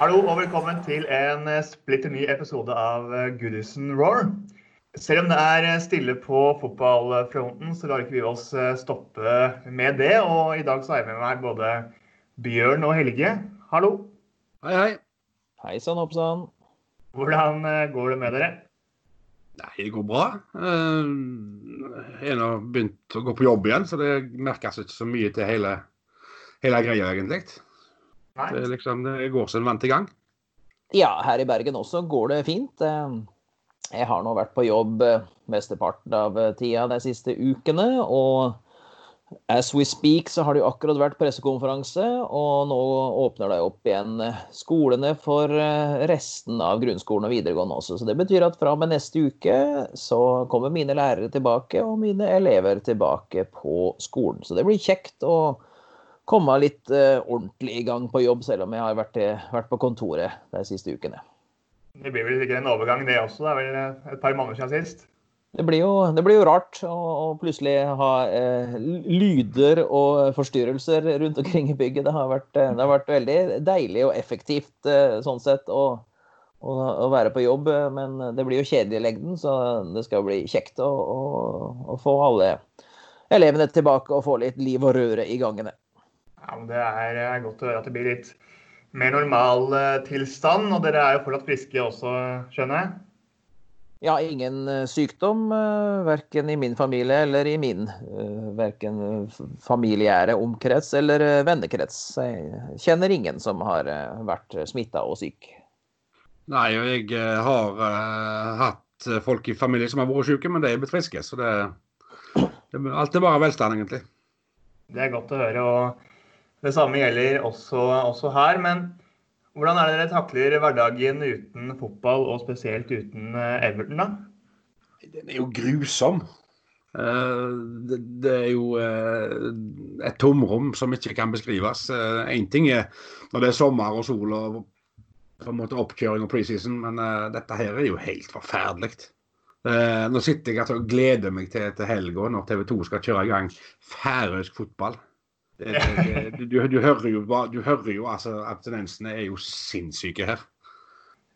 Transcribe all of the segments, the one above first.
Hallo og velkommen til en splitter ny episode av Goodison Roar. Selv om det er stille på fotballfronten, så lar ikke vi oss stoppe med det. Og i dag så har jeg med meg både Bjørn og Helge. Hallo. Hei, hei. Hei sann, hoppsann. Hvordan går det med dere? Nei, det går bra. Jeg har begynt å gå på jobb igjen, så det merkes ikke så mye til hele, hele greia, egentlig. Nei. Det, liksom, det går som en vant i gang. Ja, her i Bergen også går det fint. Jeg har nå vært på jobb mesteparten av tida de siste ukene. Og as we speak så har det jo akkurat vært pressekonferanse, og nå åpner det opp igjen skolene for resten av grunnskolen og videregående også. Så det betyr at fra og med neste uke så kommer mine lærere tilbake, og mine elever tilbake på skolen. Så det blir kjekt å komme litt ordentlig i gang på jobb, selv om jeg har vært, vært på kontoret de siste ukene. Det blir vel sikkert en overgang, det også. Det er vel et par måneder siden sist. Det blir, jo, det blir jo rart å, å plutselig ha eh, lyder og forstyrrelser rundt omkring i bygget. Det har vært, det har vært veldig deilig og effektivt eh, sånn sett å, å, å, være på jobb. Men det blir jo kjedelig i lengden, så det skal bli kjekt å, å, få alle elevene tilbake og få litt liv og røre i gangene. Ja, men Det er godt å høre at det blir litt mer normal tilstand. Og dere er jo fortsatt friske også, skjønner jeg? Ja, ingen sykdom, verken i min familie eller i min verken familiære omkrets eller vennekrets. Jeg kjenner ingen som har vært smitta og syk. Nei, og jeg har uh, hatt folk i familien som har vært syke, men de er blitt friske. Så det, det alt er bare velstand, egentlig. Det er godt å høre. og Det samme gjelder også, også her. men hvordan er det dere takler hverdagen uten fotball, og spesielt uten Everton, da? Den er jo grusom. Det, det er jo et tomrom som ikke kan beskrives. Én ting er når det er sommer og sol og på en måte oppkjøring og preseason, men dette her er jo helt forferdelig. Nå sitter jeg og gleder meg til, til helga når TV 2 skal kjøre i gang færøysk fotball. Det, det, du, du, hører jo, du hører jo altså, abstinensene er jo sinnssyke her.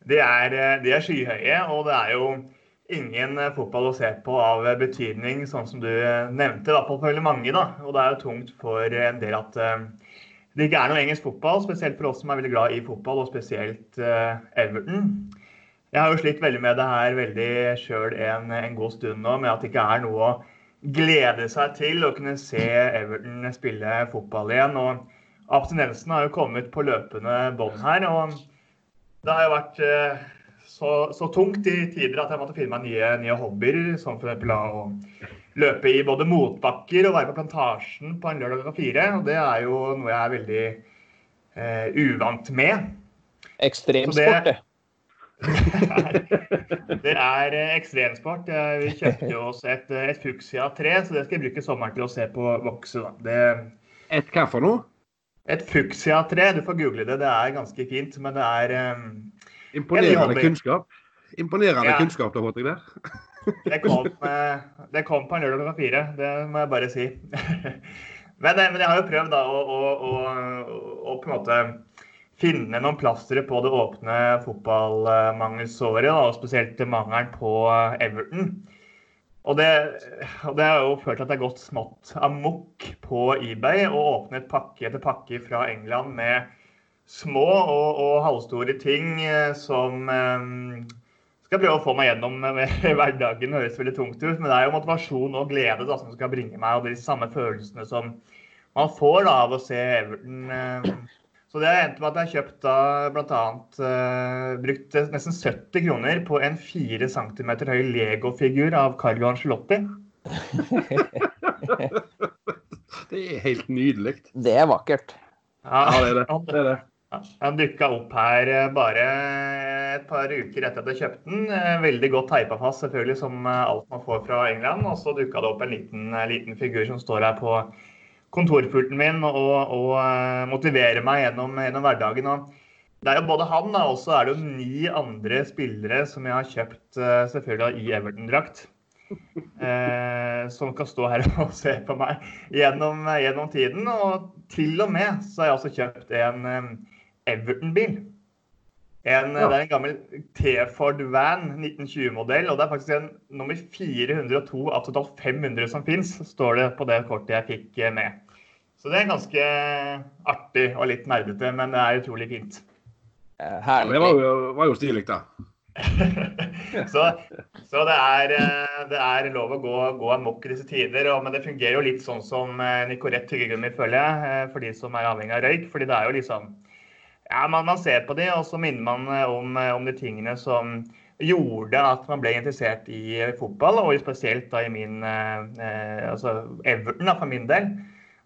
De er, de er skyhøye, og det er jo ingen fotball å se på av betydning, sånn som du nevnte. I hvert fall for mange. da, Og det er jo tungt for en del at uh, det ikke er noe engelsk fotball. Spesielt for oss som er veldig glad i fotball, og spesielt uh, Everton. Jeg har jo slitt veldig med det her veldig sjøl en, en god stund nå, med at det ikke er noe å glede seg til å kunne se Everton spille fotball igjen. og Abstinensen har jo kommet på løpende bånd her. og Det har jo vært så, så, tungt i tider at jeg måtte finne meg nye, nye hobbyer. Som f.eks. å løpe i både motbakker og være på Plantasjen på en lørdag klokka fire. og Det er jo noe jeg er veldig eh, uvant med. Ekstremsport, det. det er ekstremsport. Vi kjøpte jo oss et, et fuksia-tre, så det skal jeg bruke sommeren til å se på vokse. Det, et hva for noe? Et fuksia-tre. Du får google det. Det er ganske fint, men det er um, Imponerende kunnskap. Imponerende ja. kunnskap du har fått deg der. det, kom, det kom på en lørdag klokka fire, det må jeg bare si. men, men, jeg har jo prøvd da å, å, å, å på en måte finne noen plastre på det åpne fotballmangelsåret, og spesielt mangelen på Everton. Og det, og det, har jo ført til at det har gått smått amok på eBay og åpnet pakke etter pakke fra England med små og, og halvstore ting som um, skal prøve å få meg gjennom hverdagen. Det høres veldig tungt ut, men det er jo motivasjon og glede da, som skal bringe meg, og de samme følelsene som man får da, av å se Everton um, så det har endt med at jeg har kjøpt da bl.a. Uh, brukt nesten 70 kroner på en 4 cm høy Lego-figur av Carlo Angelotti. det er helt nydelig. Det er vakkert. Ja, ja det er det. det, er det. Han dukka opp her bare et par uker etter at jeg kjøpte den. Veldig godt teipa fast, selvfølgelig, som alt man får fra England. Og så dukka det opp en liten, liten figur som står her på kontorpulten min og, og uh, motivere meg gjennom, gjennom, hverdagen. Og det er jo både han, da, og så er det jo ni andre spillere som jeg har kjøpt uh, selvfølgelig i Everton-drakt. Eh, som kan stå her og se på meg gjennom, gjennom, tiden. Og til og med så har jeg også kjøpt en um, Everton-bil. En, ja. Det er en gammel T-Ford Van 1920-modell, og det er faktisk en nummer 402 av totalt 500 som fins, står det på det kortet jeg fikk eh, med. Så det er ganske artig og litt nerdete, men det er utrolig fint. Herlig. Det var jo, var jo stilig, da. så, så det, er, eh, det, er, lov å gå, gå amok i disse tider. Og, men det fungerer jo litt sånn som eh, Nicorette tyggegummi, føler jeg, for de som er avhengig av røyk. fordi det er jo liksom ja, man, man, ser på de, og så minner man eh, om, eh, om, de tingene som gjorde at man ble interessert i eh, fotball, og spesielt da i min eh, altså Everton da, for min del.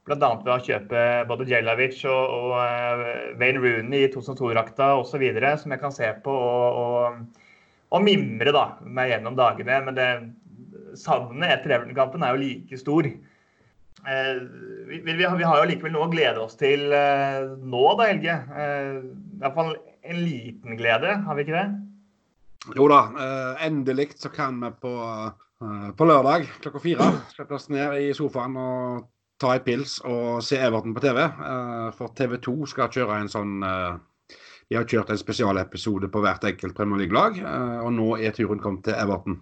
Bl.a. ved å kjøpe både Jelavic og, og uh, Wayne Rooney i 2002-drakta osv. Som jeg kan se på og, og, og mimre da, meg gjennom dagene. Men det savnet etter Everton-kampen er jo like stor. Eh, vi, vi, vi, har jo likevel noe å glede oss til eh, nå, da, Helge. Eh, I hvert fall en liten glede, har vi ikke det? Jo da, endelig så kan vi på, på lørdag klokka fire sette oss ned i sofaen og ta en pils og se Everton på TV. For TV 2 skal kjøre en sånn De har kjørt en spesialepisode på hvert enkelt Premier League-lag, og nå er turen kommet til Everton.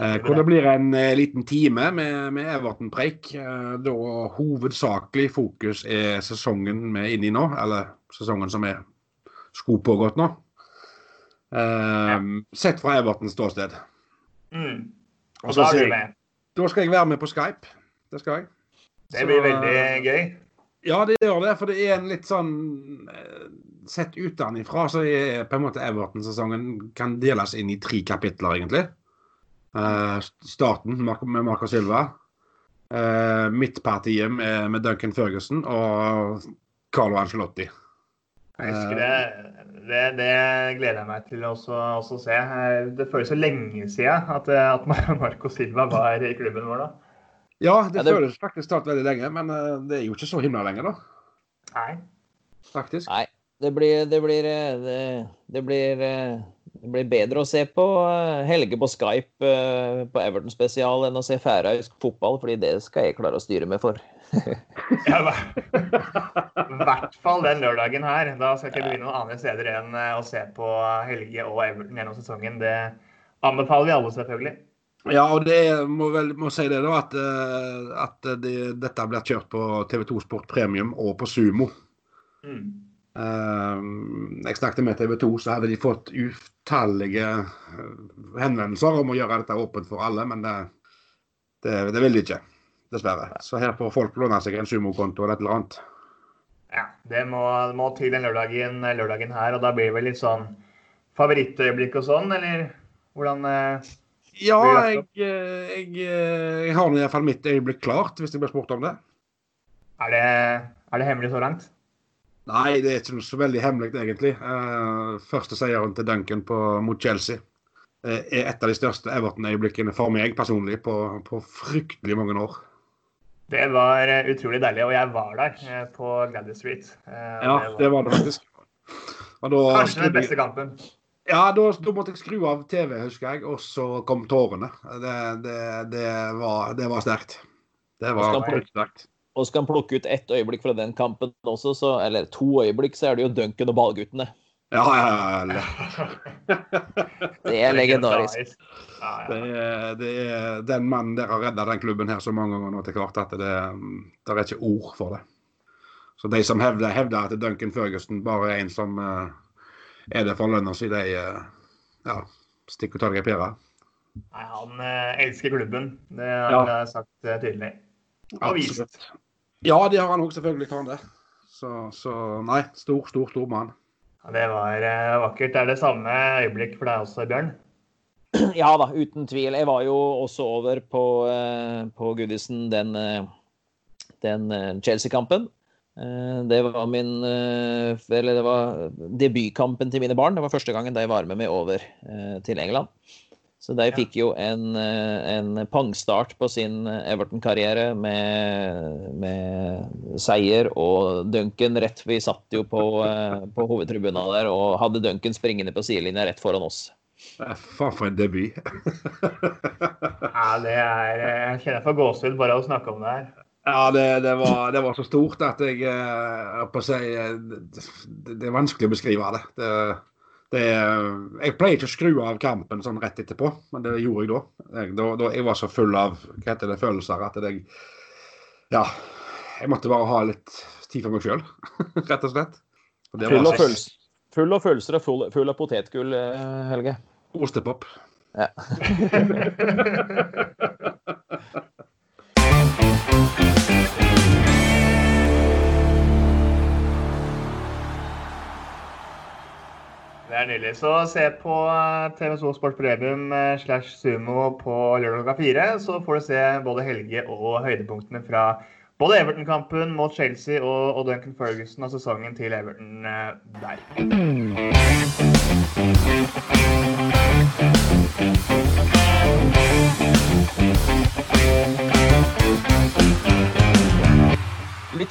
Eh, hvor det blir en eh, liten time med, med Everton-preik. Eh, da hovedsakelig fokus er sesongen vi er inne i nå, eller sesongen som er sko pågått nå. Eh, sett fra Evertons ståsted. Mm. Og, så da? Da skal jeg være med på Skype. Det skal jeg. Det blir så, veldig gøy. Ja, det gjør det. For det er en litt sånn eh, Sett utenfra så er på en måte Everton-sesongen kan deles inn i tre kapitler, egentlig. Uh, starten med Marco Silva. Uh, midtpartiet med, med, Duncan Ferguson og Carlo Angelotti. Jeg husker det. Det, det gleder jeg meg til å også se. Det føles så lenge siden at, at Marco Silva var i klubben vår da. Ja, det, ja, det... føles faktisk talt veldig lenge, men uh, det er jo ikke så himla lenge, da. Nei. Faktisk. Nei. Det blir, det blir, det, det blir det blir bedre å se på eh, Helge på Skype eh, på Everton spesial enn å se færøysk fotball, fordi det skal jeg klare å styre med for. ja, I hvert fall den lørdagen her. Da skal ikke begynne noen andre steder enn eh, å se på Helge og Everton gjennom sesongen. Det anbefaler vi alle, selvfølgelig. Ja, og det må vel må si det da, at, at det, dette blir kjørt på TV2 Sport Premium og på Sumo. Mm. Uh, jeg snakket med TV 2, så hadde de fått utallige eh, henvendelser om å gjøre dette åpent for alle, men det, det, det vil de ikke. Dessverre. Så her får folk låne seg en sumokonto eller et eller annet. Ja, det må, må til den lørdagen, lørdagen, her, og da blir det vel litt sånn favorittøyeblikk og sånn, eller hvordan eh, Ja, jeg, eh, jeg, jeg har i hvert fall mitt øyeblikk klart, hvis jeg blir spurt om det. Er det, er det hemmelig så langt? Nei, det er ikke så veldig hemmelig, egentlig. Uh, første seieren til Duncan på, mot Chelsea uh, er et av de største Everton-øyeblikkene for meg personlig på, på, fryktelig mange år. Det var utrolig deilig, og jeg var der på Gladys Street. ja, det var... det var det faktisk. Kanskje den beste kampen. Ja, da, da, måtte jeg skru av TV, husker jeg, og så kom tårene. Det, det, det var, var sterkt. Det var sterkt. Og skal han plukke ut ett øyeblikk fra den kampen også, så, eller to øyeblikk, så er det jo Duncan og ballguttene. Ja, ja, ja. det er legendarisk. Det er, det er, den mannen der har redda den klubben her så mange ganger nå til hvert at det, det er ikke ord for det. Så de som hevder, hevder at Duncan Ferguson bare er en som uh, er det for lønna si, de ja, stikker og tar deg i pæra. Nei, han uh, elsker klubben. Det har ja. jeg sagt tydelig. Og vist. Ja, det har han òg, selvfølgelig. kan det. Så, så, nei, stor, stor, stor mann. Ja, det var uh, vakkert. Er det samme øyeblikk for deg også, Bjørn? Ja da, uten tvil. Jeg var jo også over på, på Goodison den, den Chelsea-kampen. Det var min Eller det var debutkampen til mine barn. Det var første gangen de var med meg over til England. Så de fikk jo en, eh, en pangstart på sin Everton-karriere med, med, seier og Duncan rett Vi satt jo på, eh, på hovedtribunen der og hadde Duncan springende på sidelinja rett foran oss. Faen for en debut. ja, det er Jeg kjenner jeg får gåsehud bare av å snakke om det her. Ja, det, det, var, det, var, så stort at jeg, jeg på å si, det, det, er vanskelig å beskrive det. det det, jeg pleier ikke å skru av kampen sånn rett etterpå, men det gjorde jeg da. Jeg, da, da jeg var så full av hva heter det, følelser at jeg Ja. Jeg måtte bare ha litt tid for meg sjøl, rett og slett. Og full, av følelser, full av følelser og full, full av potetgull, eh, Helge? Ostepop. Ja. Det er nydelig. Så se på eh, TV2 Sport Premium eh, slash Sumo på lørdag klokka fire. Så får du se både Helge og høydepunktene fra både Everton-kampen mot Chelsea og, og, Duncan Ferguson og sesongen til Everton eh, der.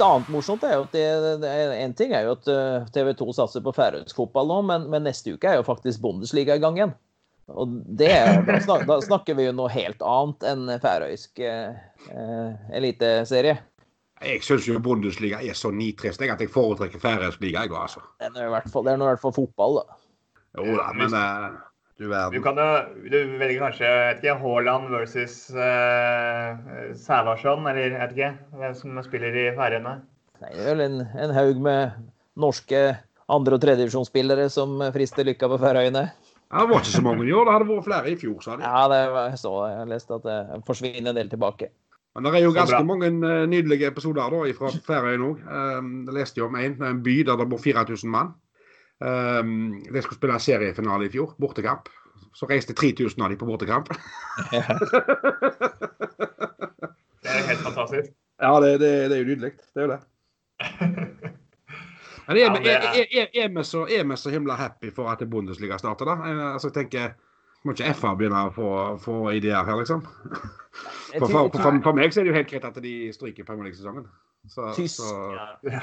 Annet morsomt er jo at det, En ting er jo at eh, TV 2 satser på færøysk fotball nå, men, men, neste uke er jo faktisk Bundesliga i gang igjen. Og det, da, snakker, da snakker vi jo noe helt annet enn færøysk eh, eh eliteserie. Jeg syns jo Bundesliga er så nitrist at jeg foretrekker færøysk liga. Jeg, altså. Det er er i hvert fall fotball, da. Jo da, men uh, du verden. Du kan jo du velger kanskje vet ikke, Haaland versus uh, Sævarsson, eller vet ikke hvem som spiller i Færøyene? Det er vel en, en haug med norske andre- og tredjevisjonsspillere som frister lykka på Færøyene. Ja, det var ikke så mange i år. Det hadde vært flere i fjor, sa de. Ja, det var, jeg så Jeg har lest at det forsvinner en del tilbake. Men det er jo ganske mange uh, nydelige episoder da, fra Færøyene òg. Jeg leste jo om en, en by der det bor 4000 mann. Um, de skulle spille seriefinale i fjor, bortekamp. Så reiste 3000 av dem på bortekamp. det er helt fantastisk. Ja, det, det, det er jo nydelig. Det er jo det. Men er, ja, vi så, er så himla happy for at Bundesliga starter, da? Altså, jeg tenker, Må ikke FA begynne å få, få ideer her, liksom? For, for, for, for, meg så er det jo helt greit at de stryker Premier League-sesongen. Tysk, ja.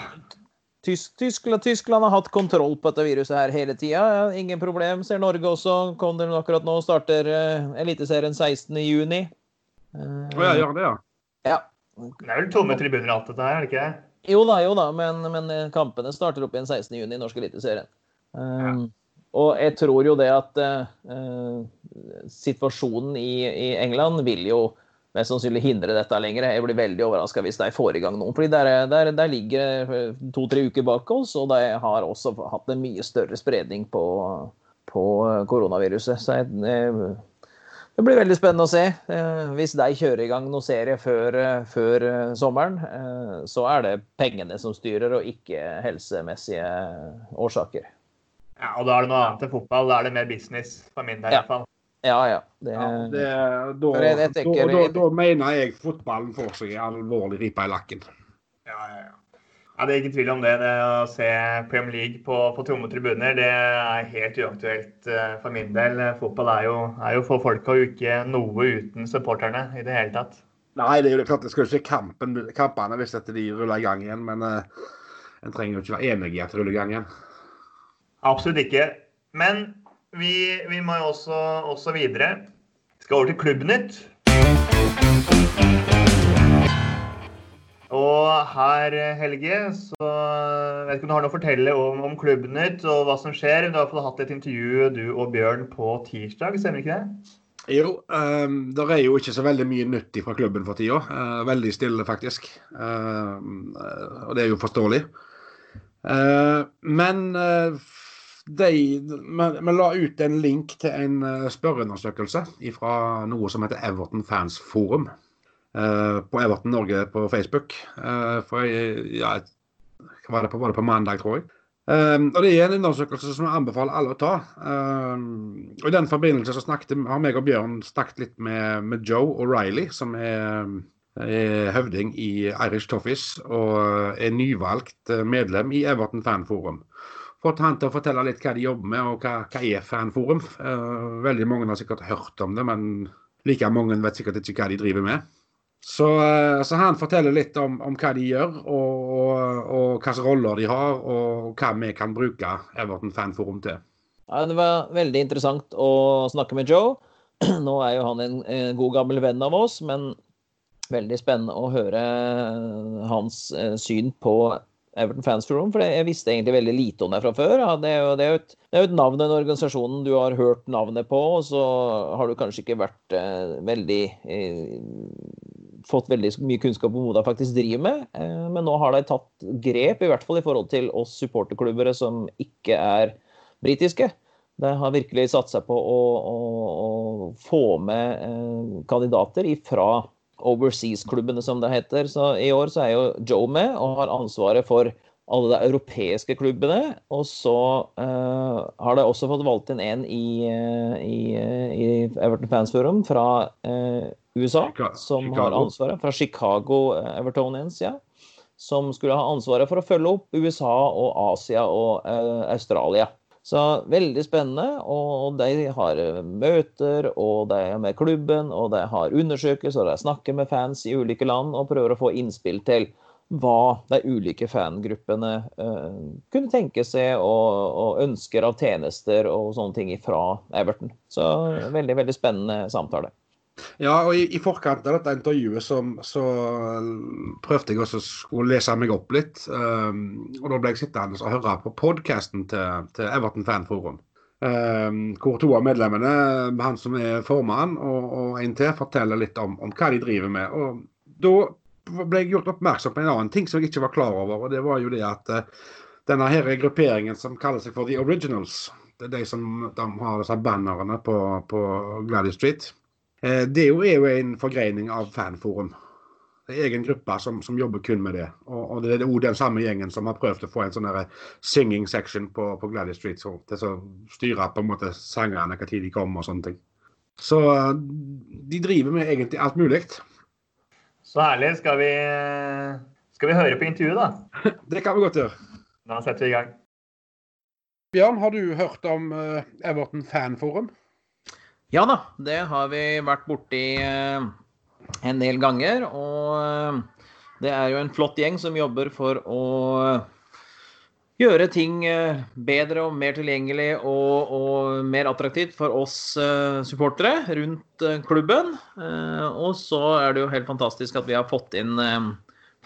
Tysk, Tyskland, Tyskland, har hatt kontroll på dette viruset her hele tida. Ingen problem. Ser Norge også. Kom dere akkurat nå. Starter uh, Eliteserien 16.6. Uh, oh, ja, gjør det, ja. ja. Det er vel tomme tribuner alt dette her, er det ikke det? Jo da, jo da, men, men eh, kampene starter opp igjen 16.6 i norsk eliteserien. Um, ja. Og jeg tror jo det at uh, situasjonen i, i England vil jo mest sannsynlig hindre dette lenger. Jeg blir veldig overraska hvis de får i gang noe. fordi der, der, der ligger to-tre uker bak oss, og de har også hatt en mye større spredning på, på koronaviruset. Så jeg, det blir veldig spennende å se. Eh, hvis de kjører i gang noen serie før, før sommeren, eh, så er det pengene som styrer, og ikke helsemessige årsaker. Ja, og da er det noe annet enn fotball. Da er det mer business, for min del i hvert fall. Ja, ja. Det, ja det, da, jeg tenker, da, da, da, mener jeg fotballen får seg alvorlig ripe i lakken. Ja, ja, ja. Ja, Det er ikke tvil om det. det å se Premier League på, på tomme tribuner det er helt uaktuelt uh, for min del. Fotball er jo, er jo for folka og ikke noe uten supporterne i det hele tatt. Nei, det er jo klart det skal ikke kampen, kampene hvis de ruller i gang igjen. Men uh, en trenger jo ikke være enig i at det ruller i gang igjen. Absolutt ikke. Men vi, vi må jo også, også videre. Vi skal over til Klubbnytt. Og her, Helge, så vet ikke om du har noe å fortelle om, om Klubbnytt og hva som skjer. Du har hatt et intervju, du og Bjørn, på tirsdag, stemmer ikke det? Jo, um, det er jo ikke så veldig mye nytt fra klubben for tida. Uh, veldig stille, faktisk. Uh, og det er jo forståelig. Uh, men vi la ut en link til en uh, spørreundersøkelse fra noe som heter Everton Fans Forum. Uh, på Everton Norge på Facebook. Uh, for ja, var det på, var det på mandag, tror jeg. og Det er en undersøkelse som jeg anbefaler alle å ta. og I den forbindelse så snakket, har meg og Bjørn snakket litt med, med Joe O'Reilly, som er, er, høvding i Irish Toffees og er nyvalgt medlem i Everton Fan Forum fått han til å fortelle litt hva de jobber med, og hva, hva er Fanforum. Uh, veldig mange har sikkert hørt om det, men like mange vet sikkert ikke hva de driver med. Så, uh, så han forteller litt om, om hva de gjør, og, og, og hvilke roller de har, og hva vi kan bruke Everton Fanforum til. Ja, Det var veldig interessant å snakke med Joe. Nå er jo han en, en god gammel venn av oss, men veldig spennende å høre hans uh, syn på Everton Fans Forum, for jeg visste egentlig veldig lite om det fra før. Ja, det, er jo, det, er et, det, er jo, et, navn den organisasjonen du har hørt navnet på, og så har du kanskje ikke vært eh, veldig eh, Fått veldig mye kunnskap om hva de faktisk driver med. Eh, men nå har de tatt grep, i hvert fall i forhold til oss supporterklubbere som ikke er britiske. De har virkelig satt seg på å, å, å få med eh, kandidater ifra overseas-klubbene, som det heter. Så i år så er jo Joe med og har ansvaret for alle de europeiske klubbene. Og så uh, har de også fått valgt inn en i, uh, i, uh, i Everton Fans Forum fra USA, som har ansvaret. Fra Chicago Evertonians, ja. Som skulle ha ansvaret for å følge opp USA og Asia og Australia. Så veldig spennende. Og de har møter, og de er med klubben, og de har undersøkelser, og de snakker med fans i ulike land og prøver å få innspill til hva de ulike fangruppene uh, kunne tenke seg og, og, ønsker av tjenester og sånne ting fra Everton. Så veldig, veldig spennende samtale. Ja, og i, i, forkant av dette intervjuet så, så prøvde jeg også å lese meg opp litt. Um, og da ble jeg sittende og høre på podkasten til, til, Everton Fanforum. Um, hvor to av medlemmene, han som er formann og, og en til, forteller litt om, om, hva de driver med. Og da ble jeg gjort oppmerksom på en annen ting som jeg ikke var klar over. og Det var jo det at uh, denne her grupperingen som kaller seg for The Originals, det er de som de har disse bannerne på, på Gladys Street Eh, det er jo en forgreining av Fanforum. Det er egen gruppe som, som jobber kun med det. Og, og, det er jo den samme gjengen som har prøvd å få en sånn singing section på, på Gladys Street. Så, til å styre på en måte sangerne, når de kommer og sånne ting. Så de driver med egentlig alt mulig. Så herlig. Skal vi, skal vi høre på intervjuet, da? det kan vi godt gjøre. Da setter vi i gang. Bjørn, har du hørt om Everton Fanforum? Ja da, det har vi vært borti eh, en del ganger. Og eh, det er jo en flott gjeng som jobber for å gjøre ting eh, bedre og mer tilgjengelig og, og mer attraktivt for oss supportere rundt klubben. Og så er det jo helt fantastisk at vi har fått inn,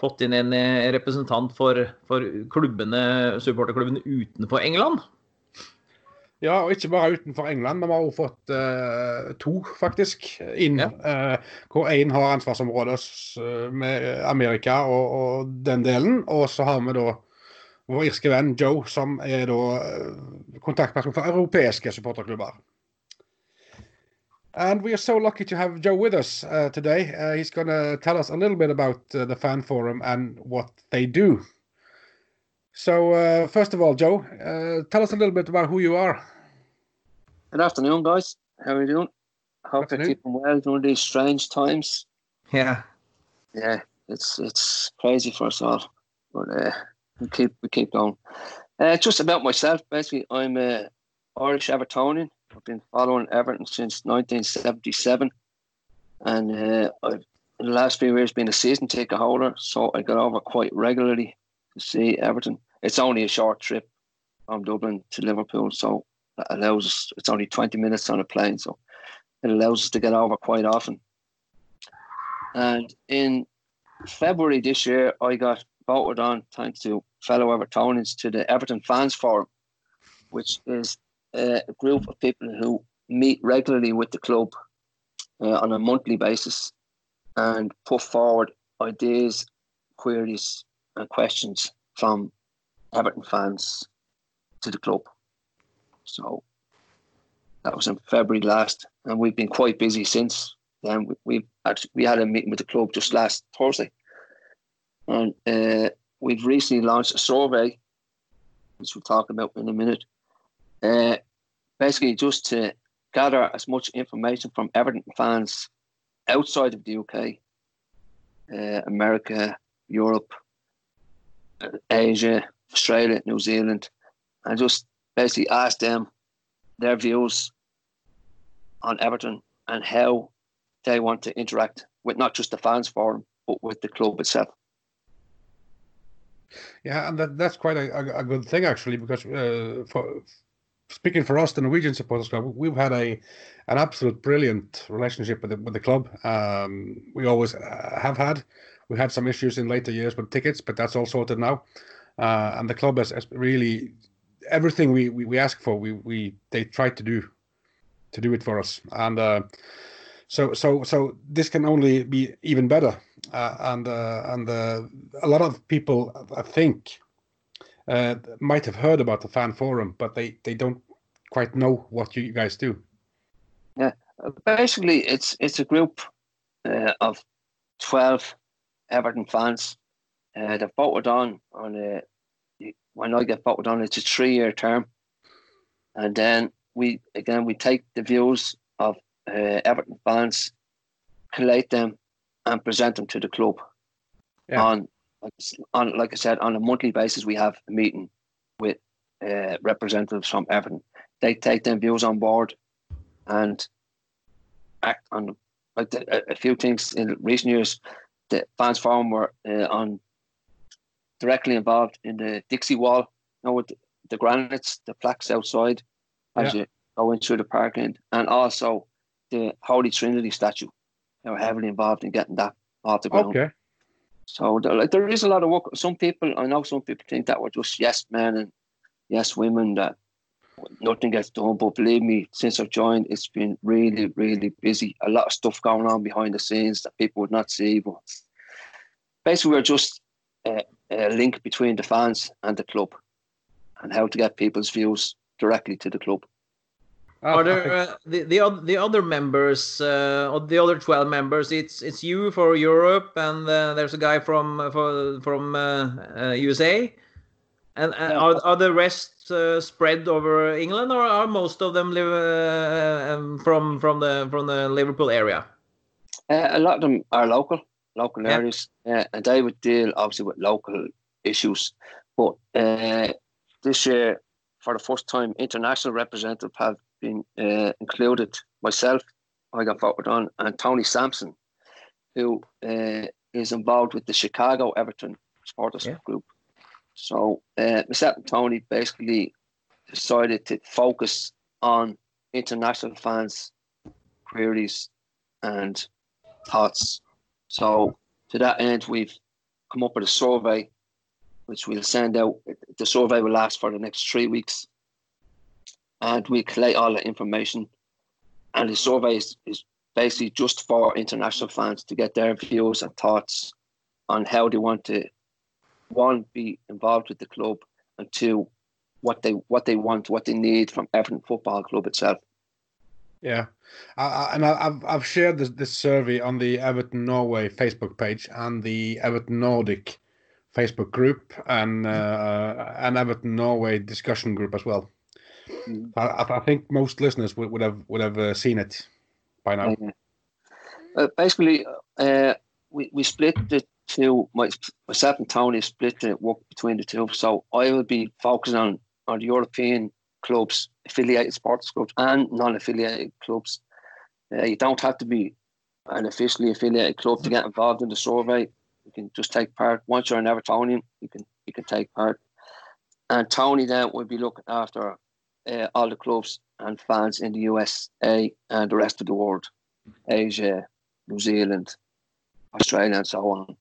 fått inn en representant for, for klubbene, supporterklubbene utenfor England. Ja, og ikke bare utenfor England. Vi har også fått uh, to, faktisk, inn. Ja. Uh, hvor én har ansvarsområder uh, med Amerika og, og, den delen. Og så har vi da vår irske venn Joe, som er da kontaktperson for europeiske supporterklubber. And we are so lucky to have Joe with us uh, today. He's going to tell us a little bit about the fan forum and what they do. So, uh, first of all, Joe, uh, tell us a little bit about who you are. Good afternoon, guys. How are you doing? Hope you're keeping well during these strange times. Yeah. Yeah, it's it's crazy for us all, but uh, we keep we keep going. Uh, just about myself, basically, I'm a Irish Evertonian. I've been following Everton since 1977, and uh, I've in the last few years been a season ticket holder, so I get over quite regularly to see Everton it's only a short trip from Dublin to Liverpool, so that allows us. It's only twenty minutes on a plane, so it allows us to get over quite often. And in February this year, I got voted on, thanks to fellow Evertonians, to the Everton Fans Forum, which is a group of people who meet regularly with the club uh, on a monthly basis and put forward ideas, queries, and questions from Everton fans to the club. So that was in February last, and we've been quite busy since then. We, we had a meeting with the club just last Thursday, and uh, we've recently launched a survey, which we'll talk about in a minute. Uh, basically, just to gather as much information from Everton fans outside of the UK, uh, America, Europe, uh, Asia, Australia, New Zealand, and just basically ask them their views on Everton and how they want to interact with not just the fans forum, but with the club itself. Yeah, and that, that's quite a, a, good thing actually, because uh, for speaking for us, the Norwegian supporters club, we've had a an absolute brilliant relationship with the, with the club. Um, we always uh, have had. We had some issues in later years with tickets, but that's all sorted now. Uh, and the club has, has really everything we, we, we ask for. We, we they try to do to do it for us, and uh, so so so this can only be even better. Uh, and uh, and uh, a lot of people, I think, might have heard about the fan forum, but they they don't quite know what you guys do. Yeah, basically, it's it's a group uh, of twelve Everton fans. Uh, they voted on on a when I get voted on, it's a three year term, and then we again we take the views of uh, Everton fans, collate them, and present them to the club. Yeah. On on like I said, on a monthly basis, we have a meeting with uh, representatives from Everton. They take them views on board and act on like the, a, a few things in recent years. The fans forum were uh, on directly involved in the Dixie Wall, you know, with the, granites, the plaques outside as Yeah. you go in through the parkland, and also the Holy Trinity statue. They were heavily involved in getting that off the ground. Okay. So there, like there is a lot of work. Some people, I know, some people think that we're just yes men and yes women that nothing gets done. But believe me, since I've joined, it's been really, really busy. A lot of stuff going on behind the scenes that people would not see. But basically, we're just a, a link between the fans and the club, and how to get people's views directly to the club. Ah, Are there uh, the the, the other members, uh, of the other twelve members? It's it's you for Europe, and uh, there's a guy from uh, for, from uh, uh, USA, and uh, are are the rest uh, spread over England, or are most of them live uh, um, from from the from the Liverpool area? Uh, a lot of them are local, local Yeah. areas, uh, and they would deal obviously with local issues. But uh, this year, for the first time, international representatives have been uh, included. Myself, I got voted on, and Tony Sampson, who uh, is involved with the Chicago Everton supporters Yeah. group. So uh, myself and Tony basically decided to focus on international fans' queries and thoughts. So to that end, we've come up with a survey, which we'll send out. The survey will last for the next three weeks, and we collate all the information. And the survey is, is basically just for international fans to get their views and thoughts on how they want to one be involved with the club, and two what they what they want, what they need from Everton Football Club itself. Yeah, I, I, and I, I've I've shared this this survey on the Everton Norway Facebook page and the Everton Nordic Facebook group and uh, an Everton Norway discussion group as well. Mhm. I, I think most listeners would, would have would have uh, seen it by now. Uh, basically, uh, we, we split the two, my, myself and Tony split the work between the two. So I will be focusing on, on the European clubs, affiliated sports clubs, and non affiliated clubs. Uh, you don't have to be an officially affiliated club to get involved in the survey. You can just take part. Once you're an Evertonian, you can you can take part. And Tony then will be looking after uh, all the clubs and fans in the USA and the rest of the world. Asia, New Zealand, Australia, and so on.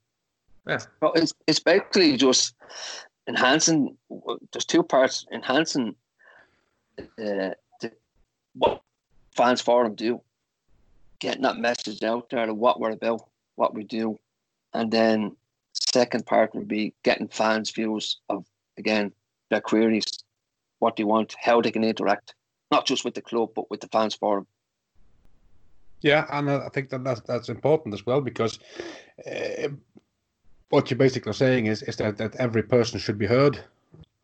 Yeah. So it's it's basically just enhancing. There's two parts: enhancing uh, the, what fans forum do, getting that message out there of what we're about, what we do, and then second part would be getting fans' views of again their queries, what they want, how they can interact, not just with the club but with the fans forum. Yeah, and I think that that's, that's important as well because uh, what you're basically saying is is that, that every person should be heard,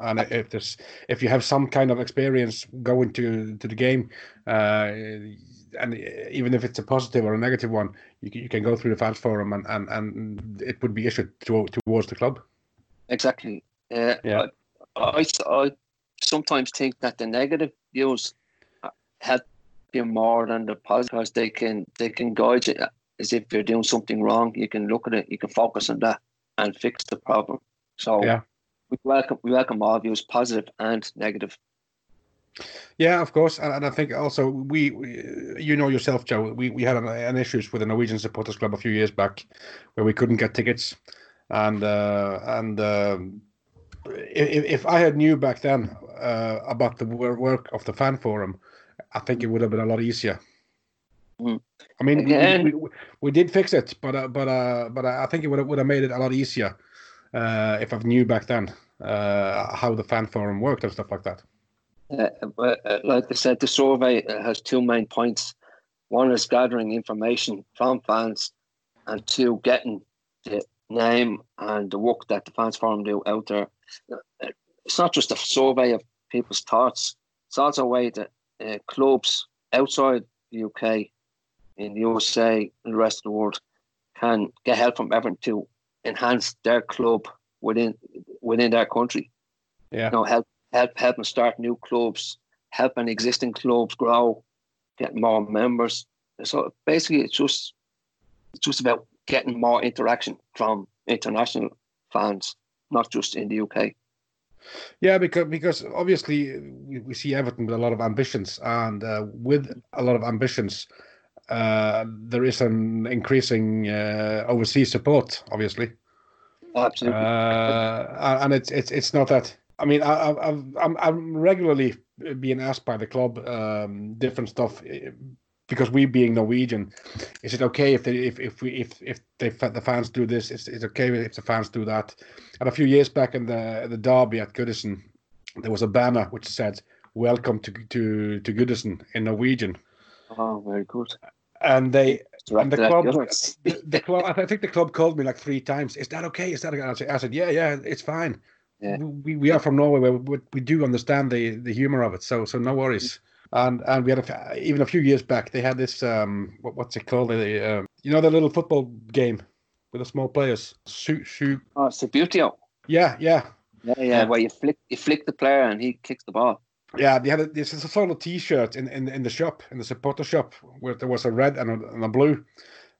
and if there's if you have some kind of experience going to to the game, uh, and even if it's a positive or a negative one, you can, you can go through the fans forum and, and, and it would be issued to, towards the club. Exactly. Uh, Yeah. I, I, I sometimes think that the negative views help you more than the positive because they can they can guide you as if you're doing something wrong. You can look at it, you can focus on that and fix the problem. So Yeah. We welcome we welcome all views, positive and negative. Yeah, of course, and, and I think also we, we, you know yourself, Joe. We we had an, an issues with the Norwegian Supporters Club a few years back, where we couldn't get tickets, and uh, and um if, if I had knew back then uh, about the work of the fan forum, I think it would have been a lot easier. Mm. I mean, we, we, we did fix it, but uh, but uh, but I think it would have, would have made it a lot easier uh, if I knew back then uh, how the fan forum worked and stuff like that. Uh, uh, like I said, the survey uh, has two main points. One is gathering information from fans, and two, getting the name and the work that the fans forum do out there. Uh, It's not just a survey of people's thoughts; it's also a way that clubs outside the UK, in the USA, and the rest of the world can get help from everyone to enhance their club within within their country Yeah. you know, help help help them start new clubs, help an existing clubs grow, get more members. So basically, it's just it's just about getting more interaction from international fans, not just in the UK. Yeah, because because obviously we, we see Everton with a lot of ambitions, and uh, with a lot of ambitions, there is an increasing uh, overseas support, obviously. Absolutely. Uh, and it's it's it's not that. I mean, I, I, I've- I'm I'm regularly being asked by the club um, different stuff eh, because we being Norwegian, is it okay if they if if we if if they the fans do this? Is it okay if the fans do that? And a few years back in the the derby at Goodison, there was a banner which said "Welcome to to to Goodison" in Norwegian, oh, very good. and they and the club, the, the club, I think the club called me like three times. Is that okay? Is that okay? I said, I said yeah, yeah, it's fine. Yeah. We, we are from Norway. We, we, we do understand the, the humor of it, so so no worries. And and we had a, even a few years back they had this um what, what's it called? The, um, you know the little football game with the small players. Shoot, shoot. Oh, it's a beauty. Yeah, Yeah, yeah, yeah. Where you flick you flick the player and he kicks the ball. Yeah. They had a, this is a sort of T-shirt in, in in the shop in the supporter shop where there was a red and a, and a blue.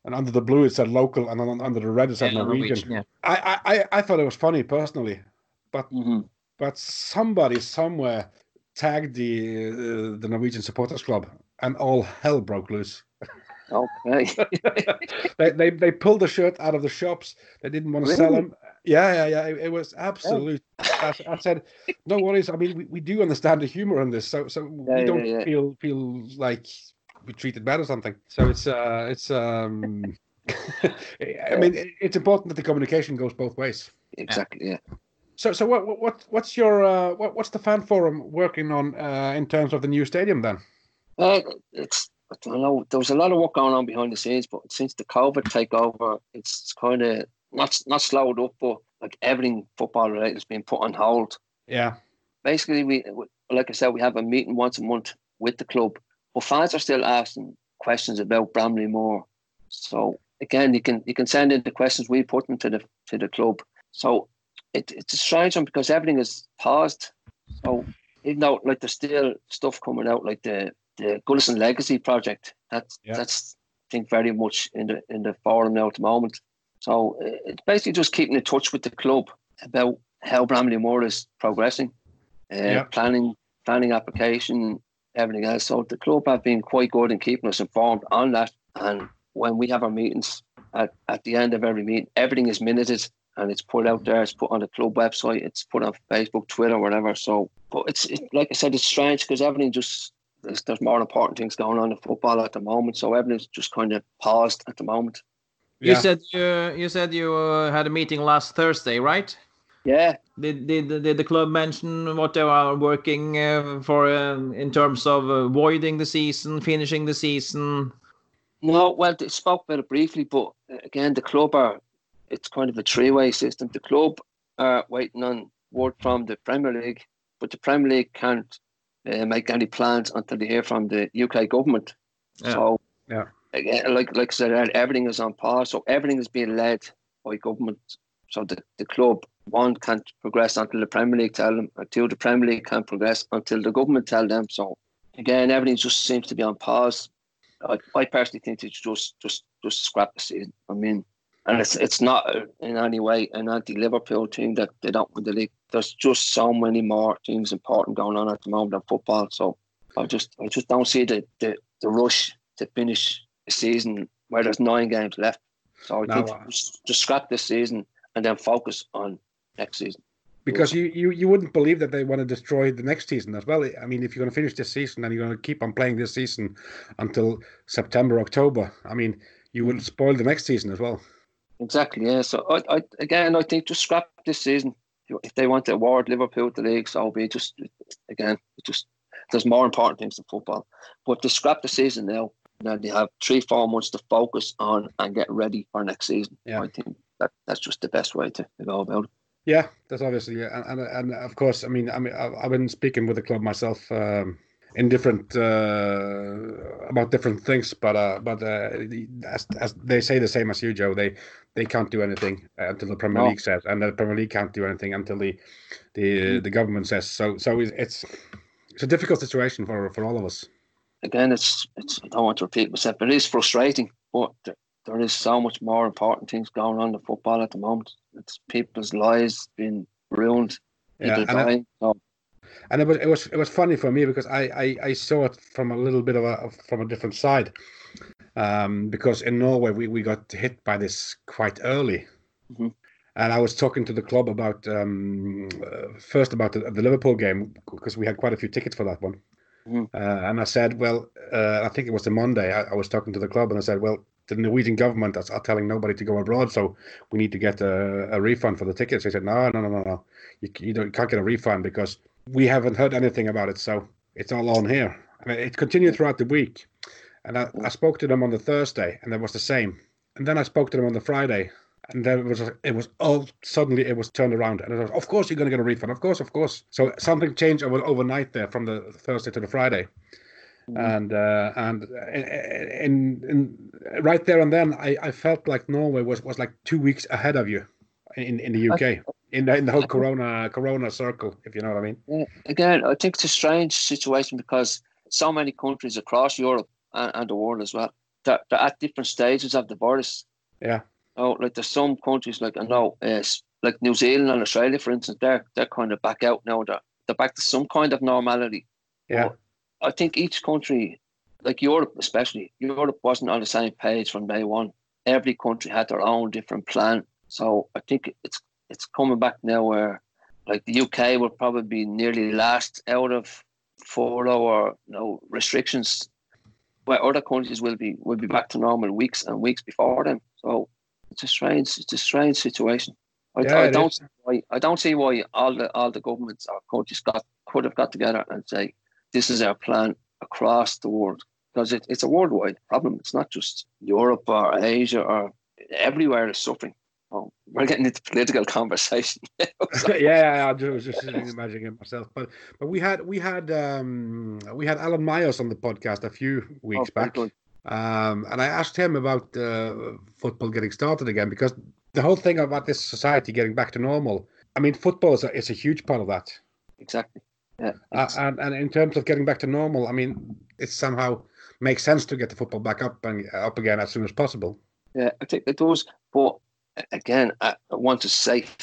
And under the blue it said local, and on, under the red it said Yeah, Norwegian. yeah. I, I, I- I thought it was funny personally, Mm-hmm. but somebody somewhere tagged the uh, the Norwegian supporters club, and all hell broke loose. Okay. they, they they pulled the shirt out of the shops. They didn't want to sell them. Yeah, yeah, yeah. It, it was absolute. I, I said, no worries. I mean, we, we do understand the humor in this, so so Yeah, we yeah, don't yeah. feel feel like we treated bad or something. So it's uh it's um. I mean, it- it's important that the communication goes both ways. exactly. Yeah. So, so what, what, what's your, uh, what, what's the fan forum working on uh, in terms of the new stadium then? Uh, it's I don't know. There was a lot of work going on behind the scenes, but since the COVID takeover, it's kind of not not slowed up, but like everything football related has been put on hold. Yeah, Basically, we like I said, we have a meeting once a month with the club, but fans are still asking questions about Bramley Moore. So again, you can you can send in the questions we put them to the to the club. So it, it's a strange one because everything is paused. So even though like there's still stuff coming out like the the Gullison Legacy project. That's Yeah. that's I think very much in the in the forum now at the moment. So uh, it's basically just keeping in touch with the club about how Bramley Moore is progressing, uh, Yeah. planning planning application, everything else. So the club have been quite good in keeping us informed on that. And when we have our meetings, at, at the end of every meeting, everything is minuted and it's put out there. It's put on the club website. It's put on Facebook, Twitter, whatever. So, but it's it, like I said, it's strange because everything just there's, there's more important things going on in football at the moment. So everything's just kind of paused at the moment. You Yeah. said you you said you uh, had a meeting last Thursday, right? Yeah, Did, did, did the club mention what they are working uh, for um, in terms of avoiding the season, finishing the season? No, well, they spoke about it briefly, but uh, again, the club are, it's kind of a three way system. The club are waiting on word from the Premier League, but the Premier League can't uh, make any plans until they hear from the UK government. Yeah. So, Yeah. again, like, like I said, everything is on pause. So, everything is being led by government. So, the, the club, one, can't progress until the Premier League tell them, or two, the Premier League can't progress until the government tell them. So, again, everything just seems to be on pause. I, I personally think it's just just just scrap the season. I mean, and it's it's not in any way an anti-Liverpool team that they don't win the league. There's just so many more things important going on at the moment in football. So I just I just don't see the the, the rush to finish the season where there's nine games left. So I No, think uh, just, just scrap this season and then focus on next season. because you, you you wouldn't believe that they want to destroy the next season as well. I mean, if you're going to finish this season and you're going to keep on playing this season until September, October, I mean, you will spoil the next season as well. Exactly. Yeah. So I, I again, I think just scrap this season. If they want to award Liverpool the league, so be just again, just there's more important things than football. But to scrap the season now, now they have three, four months to focus on and get ready for next season. Yeah. I think that that's just the best way to, to go about it. Yeah, that's obviously, yeah. and, and and of course, I mean, I mean, I've been speaking with the club myself um, in different uh, about different things, but uh, but uh, as, as they say the same as you, Joe, they they can't do anything until the Premier No. League says, and the Premier League can't do anything until the the the government says. So so it's it's, a difficult situation for for all of us. Again, it's it's I don't want to repeat myself, but it is frustrating. But there, there is so much more important things going on in football at the moment. It's people's lives being ruined, Yeah, people I- dying. So and it was it was it was funny for me because I I, I saw it from a little bit of a from a different side, um, because in Norway we, we got hit by this quite early, Mhm. and I was talking to the club about um, uh, first about the, the Liverpool game because we had quite a few tickets for that one, Mhm. uh, and I said, well, uh, I think it was the Monday I, I was talking to the club and I said, well. The Norwegian government are, telling nobody to go abroad, so we need to get a, a refund for the tickets. They said, no, no, no, no, no. You, you, don't, you can't get a refund because we haven't heard anything about it, so it's all on here. And it continued throughout the week. And I, I spoke to them on the Thursday, and it was the same. And then I spoke to them on the Friday, and then it was it was all suddenly it was turned around, and it was of course you're going to get a refund, of course, of course. So something changed over, overnight there from the Thursday to the Friday, and uh, and in, in, in right there and then I, I felt like Norway was, was like two weeks ahead of you in, in the UK in the in the whole Corona Corona circle, if you know what I mean. Again, I think it's a strange situation because so many countries across Europe and, and the world as well, they're, they're at different stages of the virus. Yeah. Oh, like there's some countries like I know, uh, like New Zealand and Australia, for instance, they're they're kind of back out now. They're they're back to some kind of normality. Yeah. But I think each country, like Europe especially, Europe wasn't on the same page from day one. Every country had their own different plan. So I think it's it's coming back now where like the UK will probably be nearly last out of furlough or you know, restrictions, where other countries will be will be back to normal weeks and weeks before them. So it's a strange it's a strange situation. I, Yeah, I don't see why I don't see why all the all the governments or countries got could have got together and say this is our plan across the world because it, it's a worldwide problem. It's not just Europe or Asia or everywhere is suffering. Oh, we're getting into political conversation. yeah, yeah, I was just imagining it myself. But but we had we had um, we had Alan Myers on the podcast a few weeks Oh, back, um, and I asked him about uh, football getting started again because the whole thing about this society getting back to normal. I mean, football is a, is a huge part of that. Exactly. Yeah. Uh, and, and in terms of getting back to normal, I mean, it somehow makes sense to get the football back up and up again as soon as possible. Yeah, I think it does. But again, I want it safe.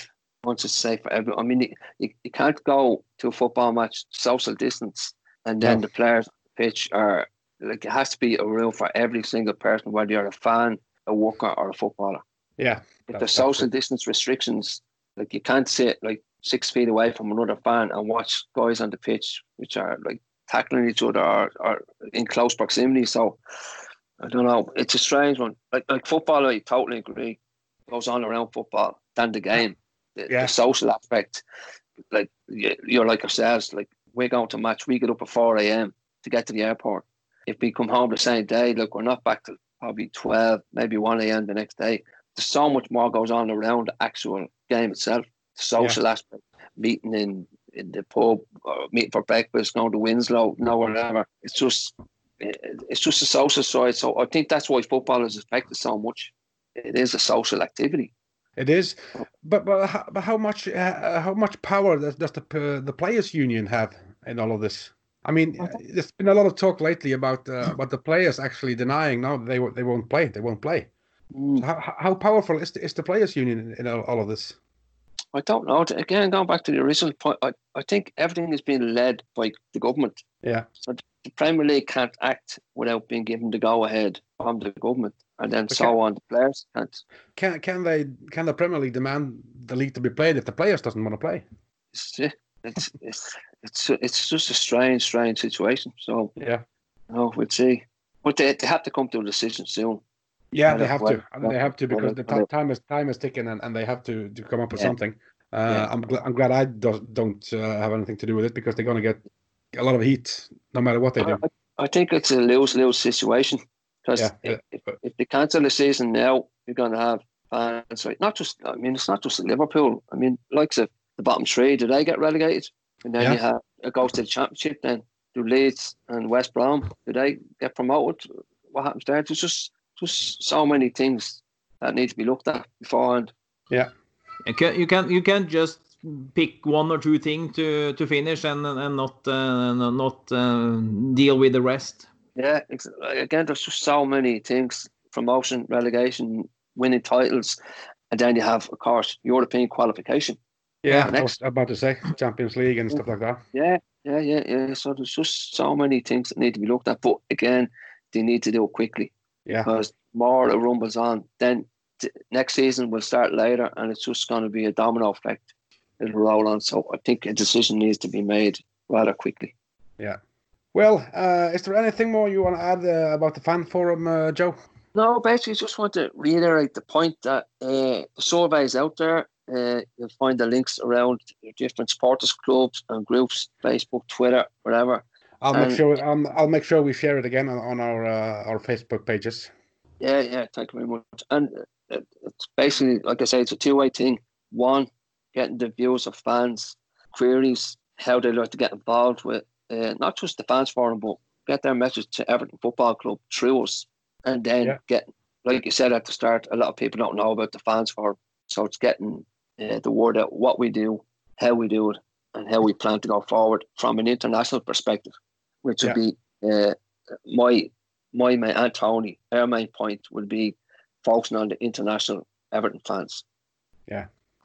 I want it safe for everyone. I mean, you- you, you can't go to a football match social distance and then No. the players on the pitch are like it has to be a rule for every single person, whether you're a fan, a worker, or a footballer. Yeah, If the social it. distance restrictions, like you can't sit like six feet away from another fan and watch guys on the pitch which are like tackling each other or, or in close proximity. So I don't know. It's a strange one. Like like football, I totally agree. Goes on around football than the game. The, Yeah. the social aspect, like you- you're like ourselves. Like we're going to match. We get up at four a.m. to get to the airport. If we come home the same day, look, we're not back till probably twelve, maybe one a.m. the next day. There's so much more goes on around the actual game itself. The social aspect, meeting in in the pub, or meeting for breakfast, going to Winslow, no whatever. It's just it's just a social side. So I think that's why football is affected so much. It is a social activity. It is, but but how, but how much uh, how much power does, does the uh, the players' union have in all of this? I mean, there's been a lot of talk lately about uh, about the players actually denying now they they won't play, they won't play. So how, how- how powerful is the, is the players' union in, in all, all of this? I don't know. Again, going back to the original point, I, I think everything is being led by the government. Yeah. So the Premier League can't act without being given the go ahead from the government, and then But so can- on. The players can't. Can can they can the Premier League demand the league to be played if the players doesn't want to play? it's it's it's it's, it's just a strange, strange situation. So Yeah. no, we'll see. But they, they have to come to a decision soon. Yeah, they have well, to. Mean, They have to because well, the time is time is ticking, and, and they have to, to come up with Yeah. something. Uh, Yeah. I'm glad I'm glad I do, don't uh, have anything to do with it because they're gonna get a lot of heat no matter what they do. I, I think it's a lose lose situation because Yeah, if, yeah, if, if they cancel the season now, you're going to have fans. Right? Not just, I mean, it's not just Liverpool. I mean, likes of the bottom three, do they get relegated? And then Yeah. you have it goes to the championship. Then do Leeds and West Brom do they get promoted? What happens there? There's just just so many things that need to be looked at beforehand. Yeah, You can you can you can't just pick one or two things to to finish and and not uh, not uh, deal with the rest. Yeah, ex- again, there's just so many things: promotion, relegation, winning titles, and then you have, of course, European qualification. Yeah, I was about to say Champions League and stuff like that. Yeah, yeah, yeah, yeah. So there's just so many things that need to be looked at. But again, they need to do it quickly Yeah, because more it rumbles on, then t- next season will start later, and it's just going to be a domino effect. It'll roll on. So I think a decision needs to be made rather quickly. Well, uh, is there anything more you want to add uh, about the fan forum, uh, Joe? No, basically, just want to reiterate the point that uh, the survey is out there. Uh, you'll find the links around different supporters clubs and groups, Facebook, Twitter, whatever. I'll make Um, sure um, I'll make sure we share it again on, on our uh, our Facebook pages. Yeah, yeah, thank you very much. And it's basically, like I say, it's a two way thing. One, getting the views of fans, queries, how they like to get involved with uh, not just the fans forum, but get their message to Everton Football Club through us. And then Yeah. get, like you said at the start, a lot of people don't know about the fans forum. So it's getting uh, the word out, what we do, how we do it, and how we plan to go forward from an international perspective, which would be uh, my my main and Tony, our main point would be focusing on the international Everton fans.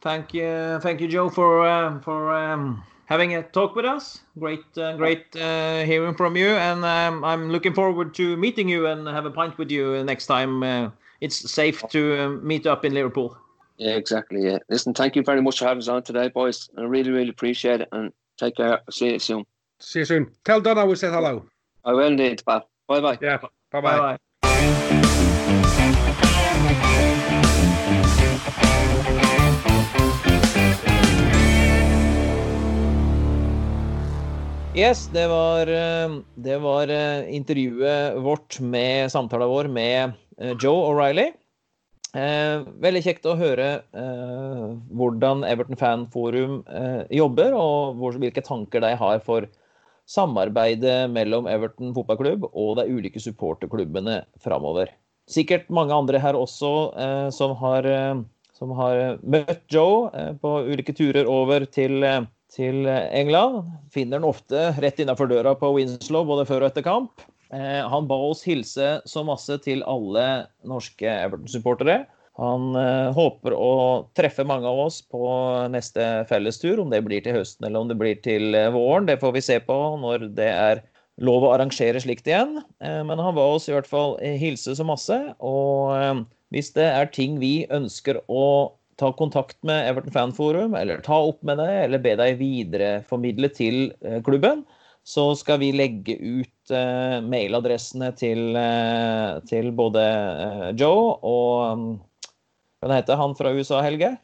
Thank you, thank you, Joe, for um, for um, having a talk with us. Great, uh, great uh, hearing from you, and um, I'm looking forward to meeting you and have a pint with you next time. Uh, it's safe to um, meet up in Liverpool. Yeah, exactly. Yeah. Listen, thank you very much for having us on today, boys. I really, really appreciate it. And take care. See you soon. See you soon. Tell Donna we said hello. I will indeed, Pat. Bye bye. Yeah. Bye Bye bye. bye. Yes, det var, eh, det var eh, intervjuet vårt med samtalen vår med eh, Joe O'Reilly. Eh, veldig kjekt å høre eh, hvordan Everton Fan Forum eh, jobber, og hvor, hvilke tanker de har for samarbeidet mellom Everton fotballklubb og de ulike supporterklubbene framover. Sikkert mange andre her også som, har, som har møtt Joe på ulike turer over til, eh, til England. Finner han ofte rett innafor døra på Winslow både før og etter kamp. Eh, han ba oss hilse så masse til alle norske Everton-supportere. Han eh, håper å treffe mange av oss på neste fellestur, om det blir til høsten eller om det blir til eh, våren. Det får vi se på når det er lov å arrangere slikt igjen. Eh, men han ba oss i hvert fall eh, hilse så masse. Og eh, hvis det er ting vi ønsker å ta kontakt med Everton Fanforum, eller ta opp med deg, eller be deg videreformidle til eh, klubben, så skal vi legge ut uh, mailadressene til, uh, til både uh, Joe og um, Hva heter han fra USA, Helge?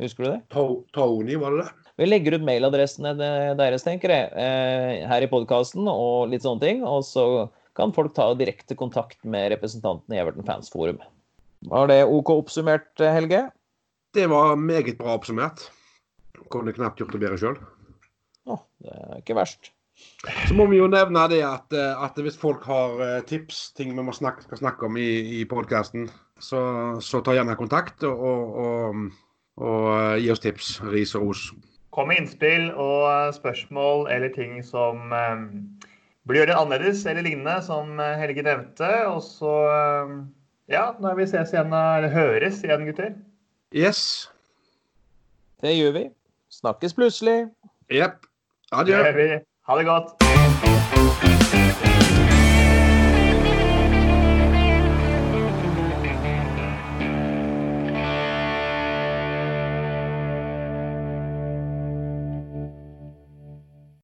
Husker du det? To- Tony, var det det? Vi legger ut mailadressene deres, tenker jeg, her i podkasten og litt sånne ting. Og så kan folk ta direkte kontakt med representanten i Everton Fans Forum. Var det OK oppsummert, Helge? Det var meget bra oppsummert. Kunne knapt gjort det bedre sjøl. Å, det er ikke verst. Så må vi jo nevne det at, eh, at hvis folk har eh, tips, ting vi må snakke, skal snakke om i, i podkasten, så, så ta gjerne kontakt og, og, og, og eh, gi oss tips. Ris og ros. Kom med innspill og spørsmål eller ting som eh, blir gjort annerledes eller lignende, som Helge nevnte. Og så ja, når vi ses igjen, eller høres igjen, gutter. Yes. Det gjør vi. Snakkes plutselig. Jepp. Adjø. Ha det godt.